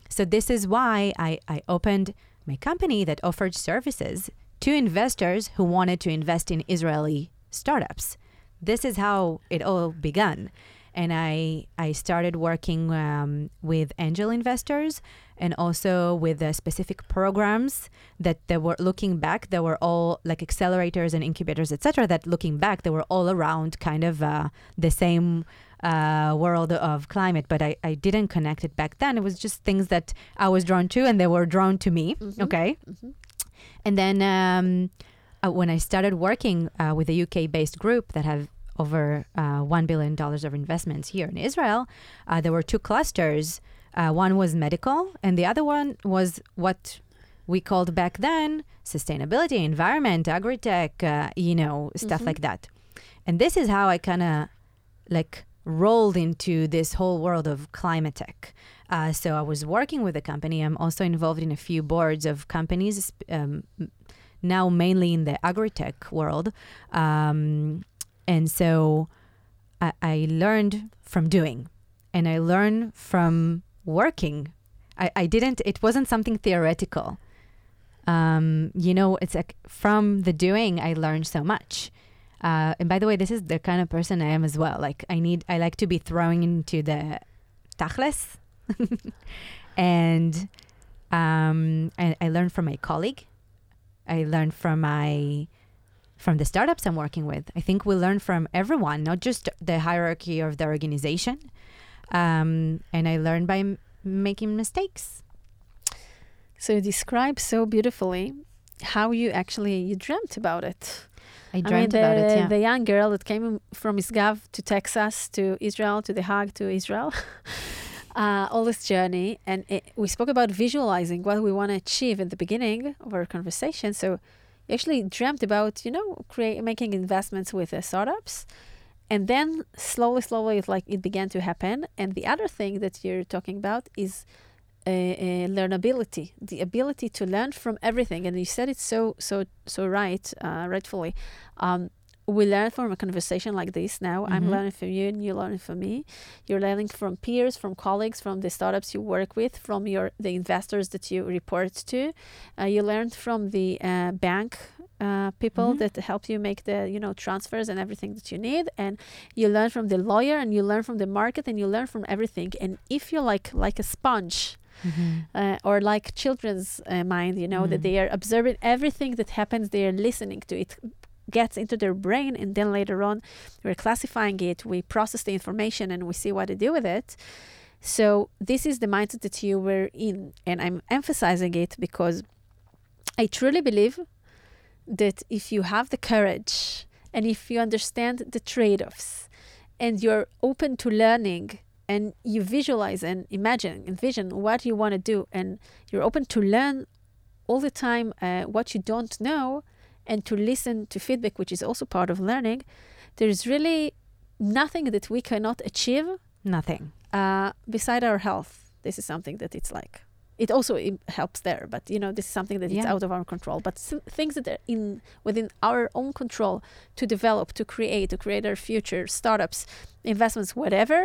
So, this is why I, I opened my company that offered services to investors who wanted to invest in Israeli startups. This is how it all began and I I started working um, with angel investors and also with uh, specific programs that they were looking back. They were all like accelerators and incubators, etc. That looking back, they were all around kind of uh, the same. Uh, world of climate, but I, I didn't connect it back then. It was just things that I was drawn to, and they were drawn to me. Mm-hmm. Okay, mm-hmm. and then um, uh, when I started working uh, with a UK based group that have over uh, $1 billion of investments here in Israel, uh, there were two clusters. Uh, one was medical, and the other one was what we called back then sustainability, environment, agri-tech, uh, you know, stuff mm-hmm. like that. And this is how I kind of like rolled into this whole world of climate tech. Uh, so I was working with a company. I'm also involved in a few boards of companies, um, now mainly in the agri-tech world. Um, and so I, I learned from doing and I learned from working. I, I didn't, it wasn't something theoretical. Um, you know, it's like from the doing, I learned so much. Uh, and by the way, this is the kind of person I am as well. Like I need, I like to be throwing into the tachles. and um, I, I from my colleague. I learned from my from the startups I'm working with. I think we learn from everyone, not just the hierarchy of the organization. Um, and I learn by m- making mistakes. So you describe so beautifully how you actually you dreamt about it. I dreamt I mean, the, about it. Yeah. The young girl that came from Misgav to Texas to Israel to The Hague to Israel. uh, all this journey, and it, we spoke about visualizing what we want to achieve at the beginning of our conversation. So actually dreamt about, you know, create, making investments with uh, startups. And then slowly, slowly, it like it began to happen. And the other thing that you're talking about is uh, uh, learnability, the ability to learn from everything. And you said it so, so, so right, uh, rightfully. Um, we learn from a conversation like this now. Mm-hmm. I'm learning from you, and you're learning from me. You're learning from peers, from colleagues, from the startups you work with, from your the investors that you report to. Uh, you learned from the uh, bank uh, people Mhm. that help you make the you know transfers and everything that you need, and you learn from the lawyer and you learn from the market and you learn from everything. And if you're like like a sponge, uh, or like children's uh, mind, you know, that Mm. they are observing everything that happens, they are listening to it, gets into their brain, and then later on, we're classifying it, we process the information, and we see what to do with it. So this is the mindset that you were in, and I'm emphasizing it because I truly believe that if you have the courage and if you understand the trade-offs and you're open to learning and you visualize and imagine envision what you want to do and you're open to learn all the time uh, what you don't know and to listen to feedback which is also part of learning there's really nothing that we cannot achieve Nothing. uh, beside our health this is something that it's like it also helps there but you know this is something that it's Yeah. out of our control but things that are in within our own control to develop to create to create our future startups investments whatever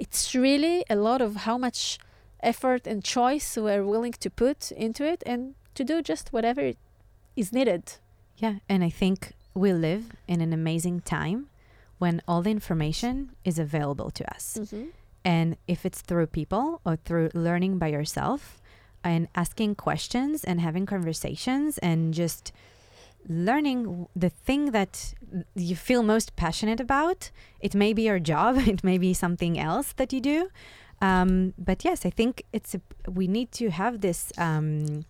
it's really a lot of how much effort and choice we're willing to put into it and to do just whatever is needed Yeah, and I think we live in an amazing time when all the information is available to us. Mm-hmm. And if it's through people or through learning by yourself and asking questions and having conversations and just learning the thing that you feel most passionate about, it may be your job, it may be something else that you do. Um, but yes, I think it's a, we need to have this um,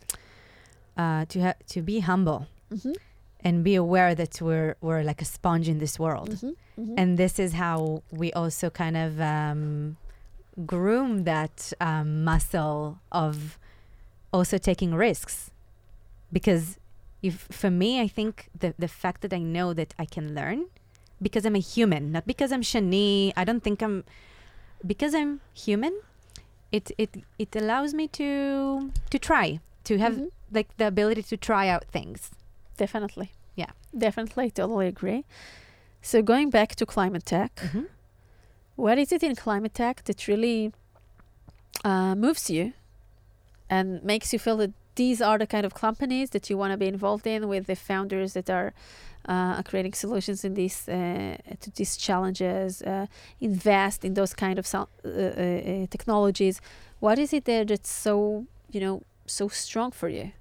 uh, to ha- to be humble Mhm. and be aware that we're we're like a sponge in this world Mhm. Mhm. and this is how we also kind of um, groom that um, muscle of also taking risks because if for me i think the, the fact that i know that i can learn because i'm a human not because i'm shani i don't think i'm because i'm human it it it allows me to to try to have Mhm. like the ability to try out things definitely Yeah. definitely totally agree so going back to climate tech What is it in climate tech that really uh, moves you and makes you feel that these are the kind of companies that you want to be involved in with the founders that are uh, creating solutions in these uh, to these challenges, uh, invest in those kind of so- uh, uh, uh, technologies. What is it there that's so you know so strong for you?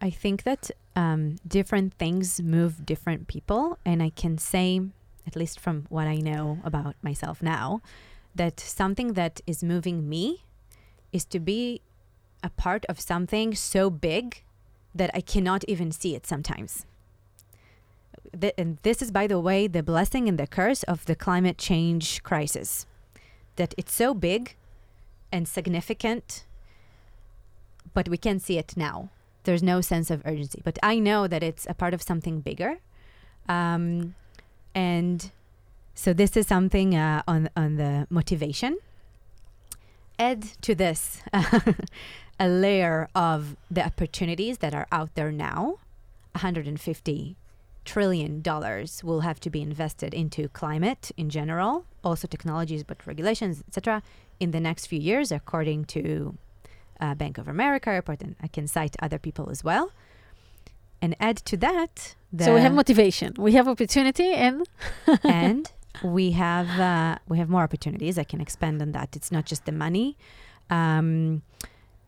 I think that um, different things move different people, and I can say, at least from what I know about myself now, that something that is moving me is to be a part of something so big that I cannot even see it sometimes. Th- and this is, by the way, the blessing and the curse of the climate change crisis. That it's so big and significant, but we can't see it now there's no sense of urgency. But I know that it's a part of something bigger. Um, and so this is something uh, on, on the motivation. Add to this a layer of the opportunities that are out there now. 150 trillion dollars will have to be invested into climate in general, also technologies, but regulations, etc., in the next few years, according to uh, Bank of America report, and I can cite other people as well. And add to that, so we have motivation, we have opportunity, and and we have uh, we have more opportunities. I can expand on that. It's not just the money. Um,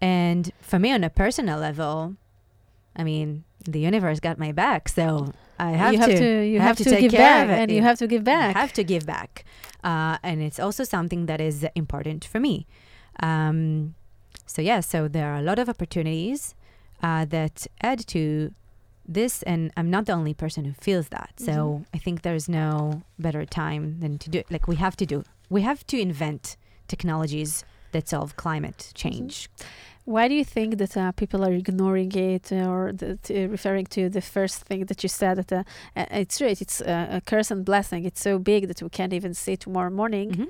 and for me, on a personal level, I mean, the universe got my back, so I have you have to. to you have, have to to, take give care back, of it. and you have to give back. I have to give back. Uh, and it's also something that is important for me. Um, so, yeah, so there are a lot of opportunities uh, that add to this. And I'm not the only person who feels that. So, Mhm. I think there's no better time than to do it. Like, we have to do, we have to invent technologies that solve climate change. Why do you think that uh, people are ignoring it or that, uh, referring to the first thing that you said? That uh, uh, it's true, it's uh, a curse and blessing. It's so big that we can't even see tomorrow morning. Mhm.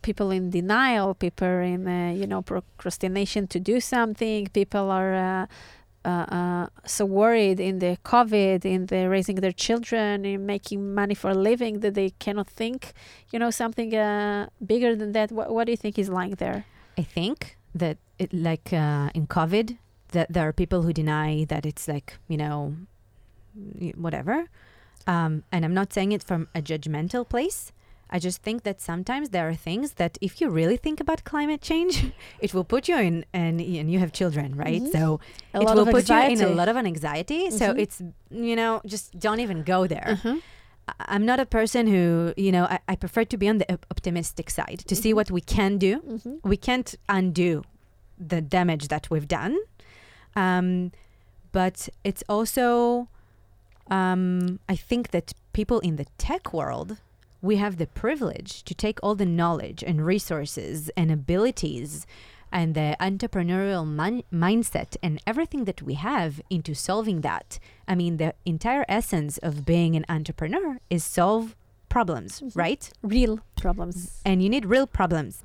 People in denial, people in uh, you know procrastination to do something. People are uh, uh, uh, so worried in the COVID, in the raising their children, in making money for a living that they cannot think, you know, something uh, bigger than that. What, what do you think is lying there? I think that it, like uh, in COVID, that there are people who deny that it's like you know whatever. Um, and I'm not saying it from a judgmental place. I just think that sometimes there are things that if you really think about climate change, it will put you in, and, and you have children, right? Mhm. So A it will put you in a lot of an anxiety. So Mhm. it's, you know, just don't even go there. Uh-huh. I'm not a person who, you know, I, I prefer to be on the optimistic side to see Mhm. what we can do. Mhm. We can't undo the damage that we've done. Um, but it's also, um, I think that people in the tech world, we have the privilege to take all the knowledge and resources and abilities and the entrepreneurial min- mindset and everything that we have into solving that. I mean, the entire essence of being an entrepreneur is solve problems, Mhm. right? Real problems. and you need real problems.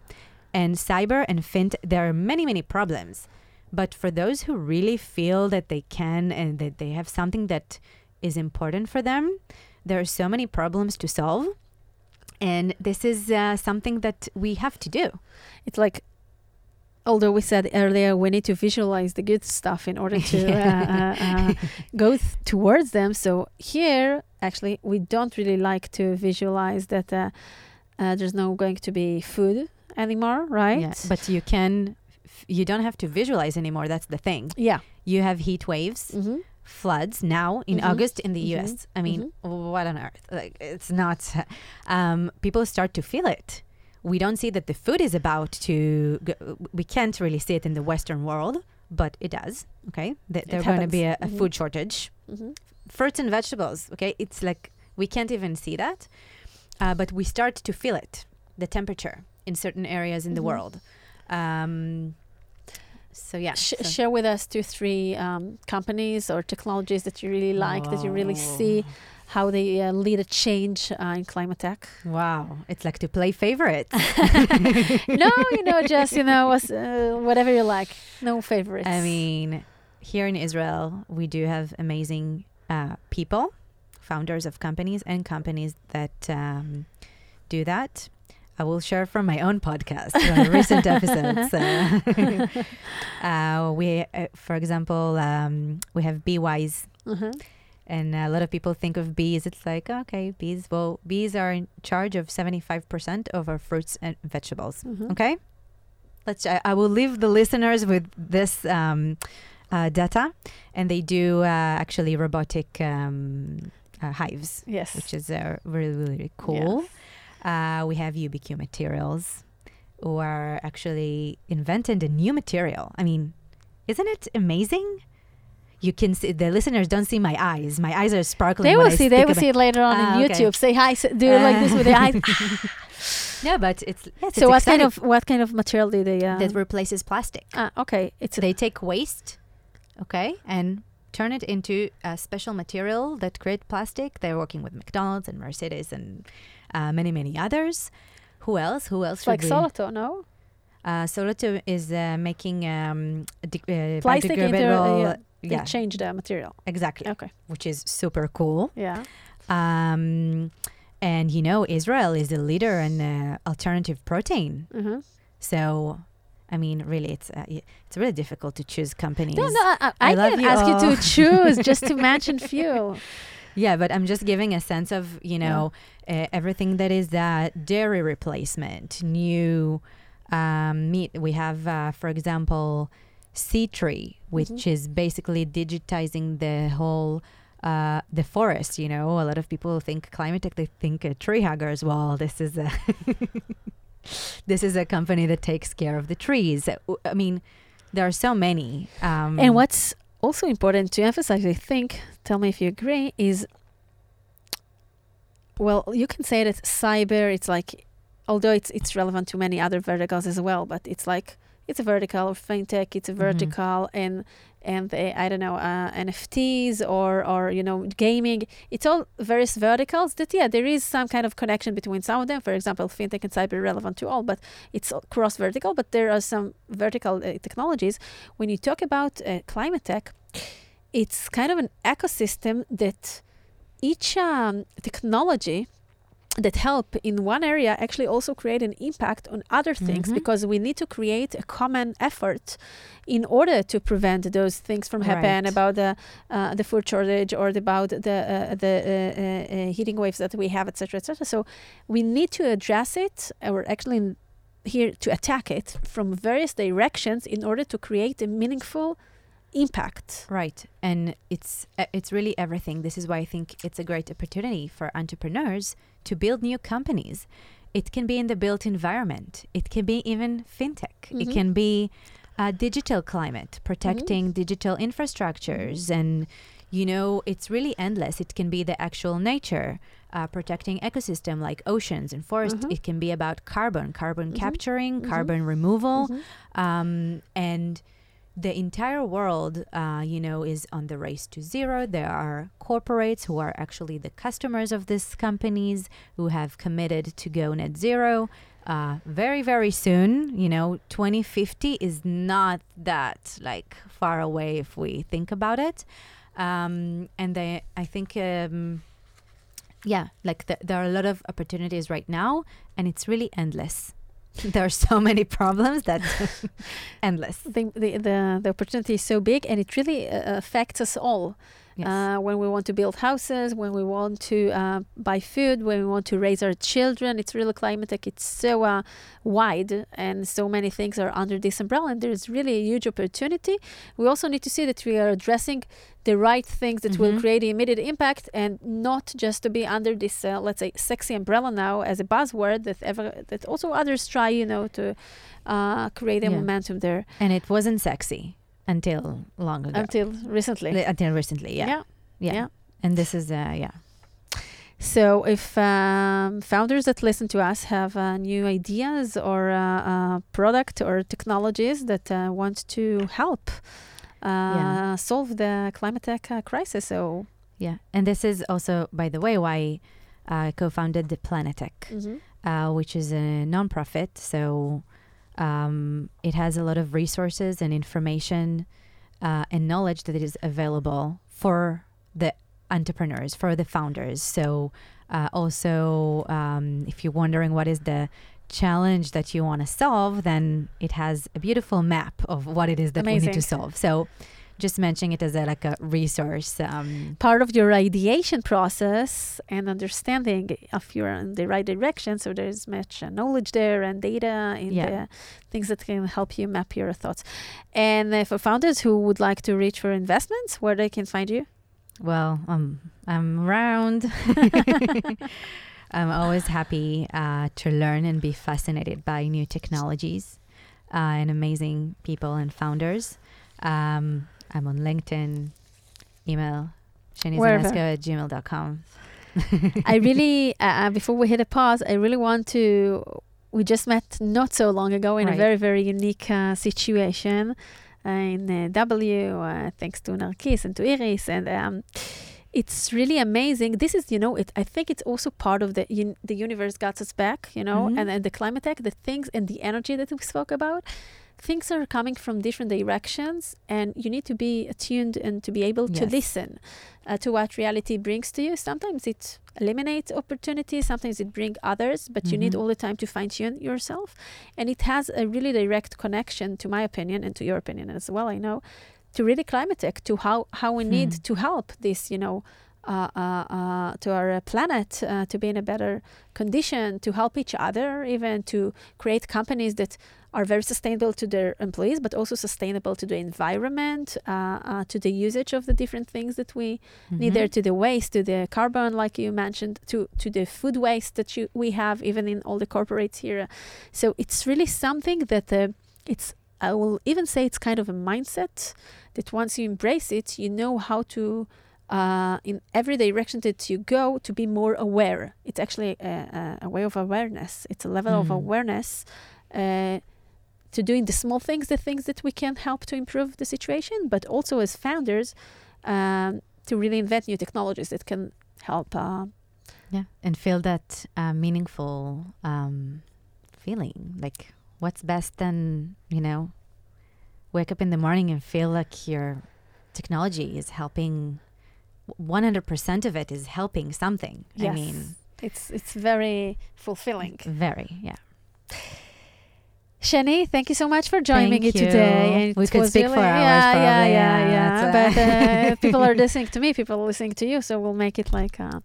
And cyber and fint, there are many, many problems. But for those who really feel that they can and that they have something that is important for them, there are so many problems to solve. And this is uh, something that we have to do. It's like, although we said earlier, we need to visualize the good stuff in order to uh, uh, uh, go th- towards them. So here, actually, we don't really like to visualize that uh, uh, there's no going to be food anymore, right? Yeah, But you can, f- you don't have to visualize anymore. That's the thing. yeah. You have heat waves. hmm floods now in Mhm. August in the Mhm. US. I mean, what on earth? Like, it's not. Um, people start to feel it. We don't see that the food is about to. Go, we can't really see it in the Western world, but it does. Okay, Th- there's going to be a, a. Mhm. food shortage. hmm Fruits and vegetables. Okay, it's like we can't even see that, uh, but we start to feel it. The temperature in certain areas in the Mhm. world. Um, so yeah. Sh- so- share with us two, three um, companies or technologies that you really like, that you really see how they uh, lead a change uh, in climate tech. Wow, it's like to play favorites. no, you know, just you know, was, uh, whatever you like. No favorites. I mean, here in Israel, we do have amazing uh, people, founders of companies, and companies that um, do that. I will share from my own podcast, recent episodes. Uh, we, uh, for example, um, we have Beewise, uh-huh. And a lot of people think of bees. It's like okay, bees. Well, bees are in charge of seventy-five percent of our fruits and vegetables. Mhm. Okay, let's. I, I will leave the listeners with this um, uh, data, and they do uh, actually robotic um, uh, hives, Yes. which is uh, really really cool. Uh, we have UBQ materials, who are actually invented a new material. I mean, isn't it amazing? You can see the listeners don't see my eyes. My eyes are sparkling. They will see. They will see it later on Ah, in okay. YouTube. Say hi. Do it like this with the eyes. No, but it's yes, so it's what kind of what kind of material do they? Uh, that replaces plastic. ah, okay. It's they take waste, okay, and turn it into a special material that create plastic. They're working with McDonald's and Mercedes and uh, many many others. Who else? Who else? it's like Soloto, no? Uh, Soloto is uh, making um, de- uh, Plastic biodegradable. yeah. They yeah, change the material. exactly. Okay. Which is super cool. Yeah. Um, and you know, Israel is a leader in uh, alternative protein. Mm-hmm. So, I mean, really, it's uh, it's really difficult to choose companies. No, no. I, I, I didn't you ask you to choose, just to mention few. Yeah, but I'm just giving a sense of you know uh, everything that is that dairy replacement, new um, meat. We have, uh, for example, SeeTree, which Mhm. is basically digitizing the whole. Uh, the forest, you know, a lot of people think climate tech. They think uh, tree huggers. Well, this is a this is a company that takes care of the trees. Uh, I mean, there are so many. Um, And what's also important to emphasize, I think, tell me if you agree, is well, you can say that cyber, it's like, although it's it's relevant to many other verticals as well, but it's like it's a vertical of fintech, it's a Mhm. vertical and and uh, I don't know uh, NFTs or or you know gaming. It's all various verticals that yeah, there is some kind of connection between some of them. For example, fintech and cyber relevant to all, but it's cross vertical. But there are some vertical uh, technologies when you talk about uh, climate tech, it's kind of an ecosystem that each um, technology that help in one area actually also create an impact on other things Mhm. because we need to create a common effort in order to prevent those things from happening Right. about the uh, the food shortage or about the uh, the uh, uh, uh, heating waves that we have etc etc so we need to address it or actually here to attack it from various directions in order to create a meaningful impact Right, and it's uh, it's really everything. This is why I think it's a great opportunity for entrepreneurs to build new companies. It can be in the built environment. It can be even fintech. It Mhm. can be a digital climate, protecting digital infrastructures, and you know it's really endless. It can be the actual nature. Uh, protecting ecosystem like oceans and forests. Mhm. It can be about carbon, carbon Mhm. capturing, Mhm. carbon removal, um, and the entire world, uh, you know, is on the race to zero. There are corporates who are actually the customers of these companies who have committed to go net zero uh, very, very soon. You know, 2050 is not that like far away if we think about it. Um, and they, I think, um, yeah, like th- there are a lot of opportunities right now, and it's really endless. there are so many problems that endless. the, the, the, the opportunity is so big and it really uh, affects us all. Yes. Uh, when we want to build houses, when we want to uh, buy food, when we want to raise our children, it's really climate tech. It's so uh, wide and so many things are under this umbrella, and there's really a huge opportunity. We also need to see that we are addressing the right things that will Mhm. create immediate impact and not just to be under this, uh, let's say, sexy umbrella now as a buzzword that ever that also others try, you know, to uh, create a Yeah. momentum there and it wasn't sexy until long ago. until recently. Until recently, yeah. yeah. yeah. yeah. And this is, uh, yeah. So, if um, founders that listen to us have uh, new ideas or uh, uh, product or technologies that uh, want to help uh, Yeah. solve the climate tech uh, crisis, so Yeah. And this is also, by the way, why I co founded the Planetech, uh, which is a nonprofit. So um, it has a lot of resources and information uh, and knowledge that is available for the entrepreneurs, for the founders. So uh, also, um, if you're wondering what is the challenge that you want to solve, then it has a beautiful map of what it is that we need to solve. So just mentioning it as a, like a resource. Um, part of your ideation process and understanding if you're in the right direction. So there's much uh, knowledge there and data and Yeah. uh, things that can help you map your thoughts. And uh, for founders who would like to reach for investments, where they can find you. Well, um, I'm around. I'm always happy uh, to learn and be fascinated by new technologies uh, and amazing people and founders. Um, I'm on LinkedIn, email, shanizanescu at gmail.com. I really, uh, uh, before we hit a pause, I really want to. We just met not so long ago in a very, very unique uh, situation uh, in uh, W, uh, thanks to Narkis and to Iris. And um, it's really amazing. This is, you know, it. I think it's also part of the un- the universe got us back, you know, Mhm. and, and the climate tech, the things and the energy that we spoke about. Things are coming from different directions, and you need to be attuned and to be able to listen uh, to what reality brings to you. Sometimes it eliminates opportunities, sometimes it brings others, but you need Mhm. all the time to fine tune yourself. And it has a really direct connection, to my opinion, and to your opinion as well, I know, to really climate tech, to how, how we need Hmm. to help this, you know, uh, uh, uh, to our planet uh, to be in a better condition, to help each other, even to create companies that are very sustainable to their employees, but also sustainable to the environment, uh, uh, to the usage of the different things that we need there, to the waste, to the carbon, like you mentioned, to to the food waste that you we have, even in all the corporates here. So it's really something that uh, it's. I will even say it's kind of a mindset that once you embrace it, you know how to. Uh, in every direction that you go, to be more aware. It's actually a, a, a way of awareness. It's a level of Mhm. awareness uh, to doing the small things, the things that we can help to improve the situation, but also as founders um, to really invent new technologies that can help. Uh, Yeah, and feel that uh, meaningful um, feeling. Like, what's best than, you know, wake up in the morning and feel like your technology is helping, 100% of it is helping something. I mean, it's it's very fulfilling. Very, yeah. Shani, thank you so much for joining Thank me today. And We could speak for hours, Yeah, yeah, probably. yeah, Yeah, yeah. that's, But uh, people are listening to me. People are listening to you. So we'll make it like. Uh,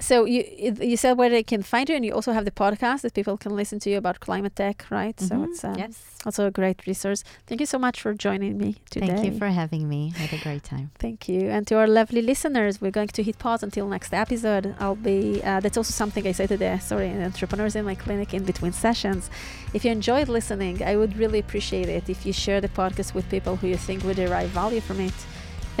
so you you said where they can find you, and you also have the podcast that people can listen to you about climate tech, right? So Mhm. it's um, yes. also a great resource. Thank you so much for joining me today. Thank you for having me. I had a great time. Thank you. And to our lovely listeners, we're going to hit pause until next episode. I'll be, uh, that's also something I say today. sorry, entrepreneurs in my clinic in between sessions. If you enjoyed listening, I would really appreciate it if you share the podcast with people who you think would derive value from it.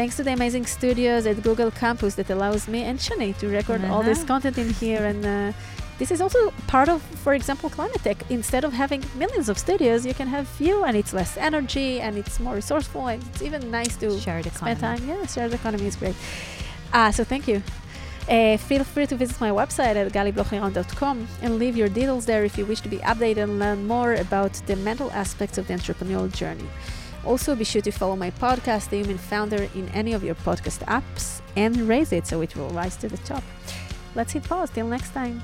Thanks to the amazing studios at Google Campus that allows me and Shani to record all this Uh-huh. content in here. And uh, this is also part of, for example, Climate Tech. Instead of having millions of studios, you can have few and it's less energy and it's more resourceful and it's even nice to Shared spend economy. time. Yeah, shared economy is great. Uh, so thank you. Uh, feel free to visit my website at galiblochtiran.com and leave your details there if you wish to be updated and learn more about the mental aspects of the entrepreneurial journey. Also, be sure to follow my podcast, The Human Founder, in any of your podcast apps and raise it so it will rise to the top. Let's hit pause. Till next time.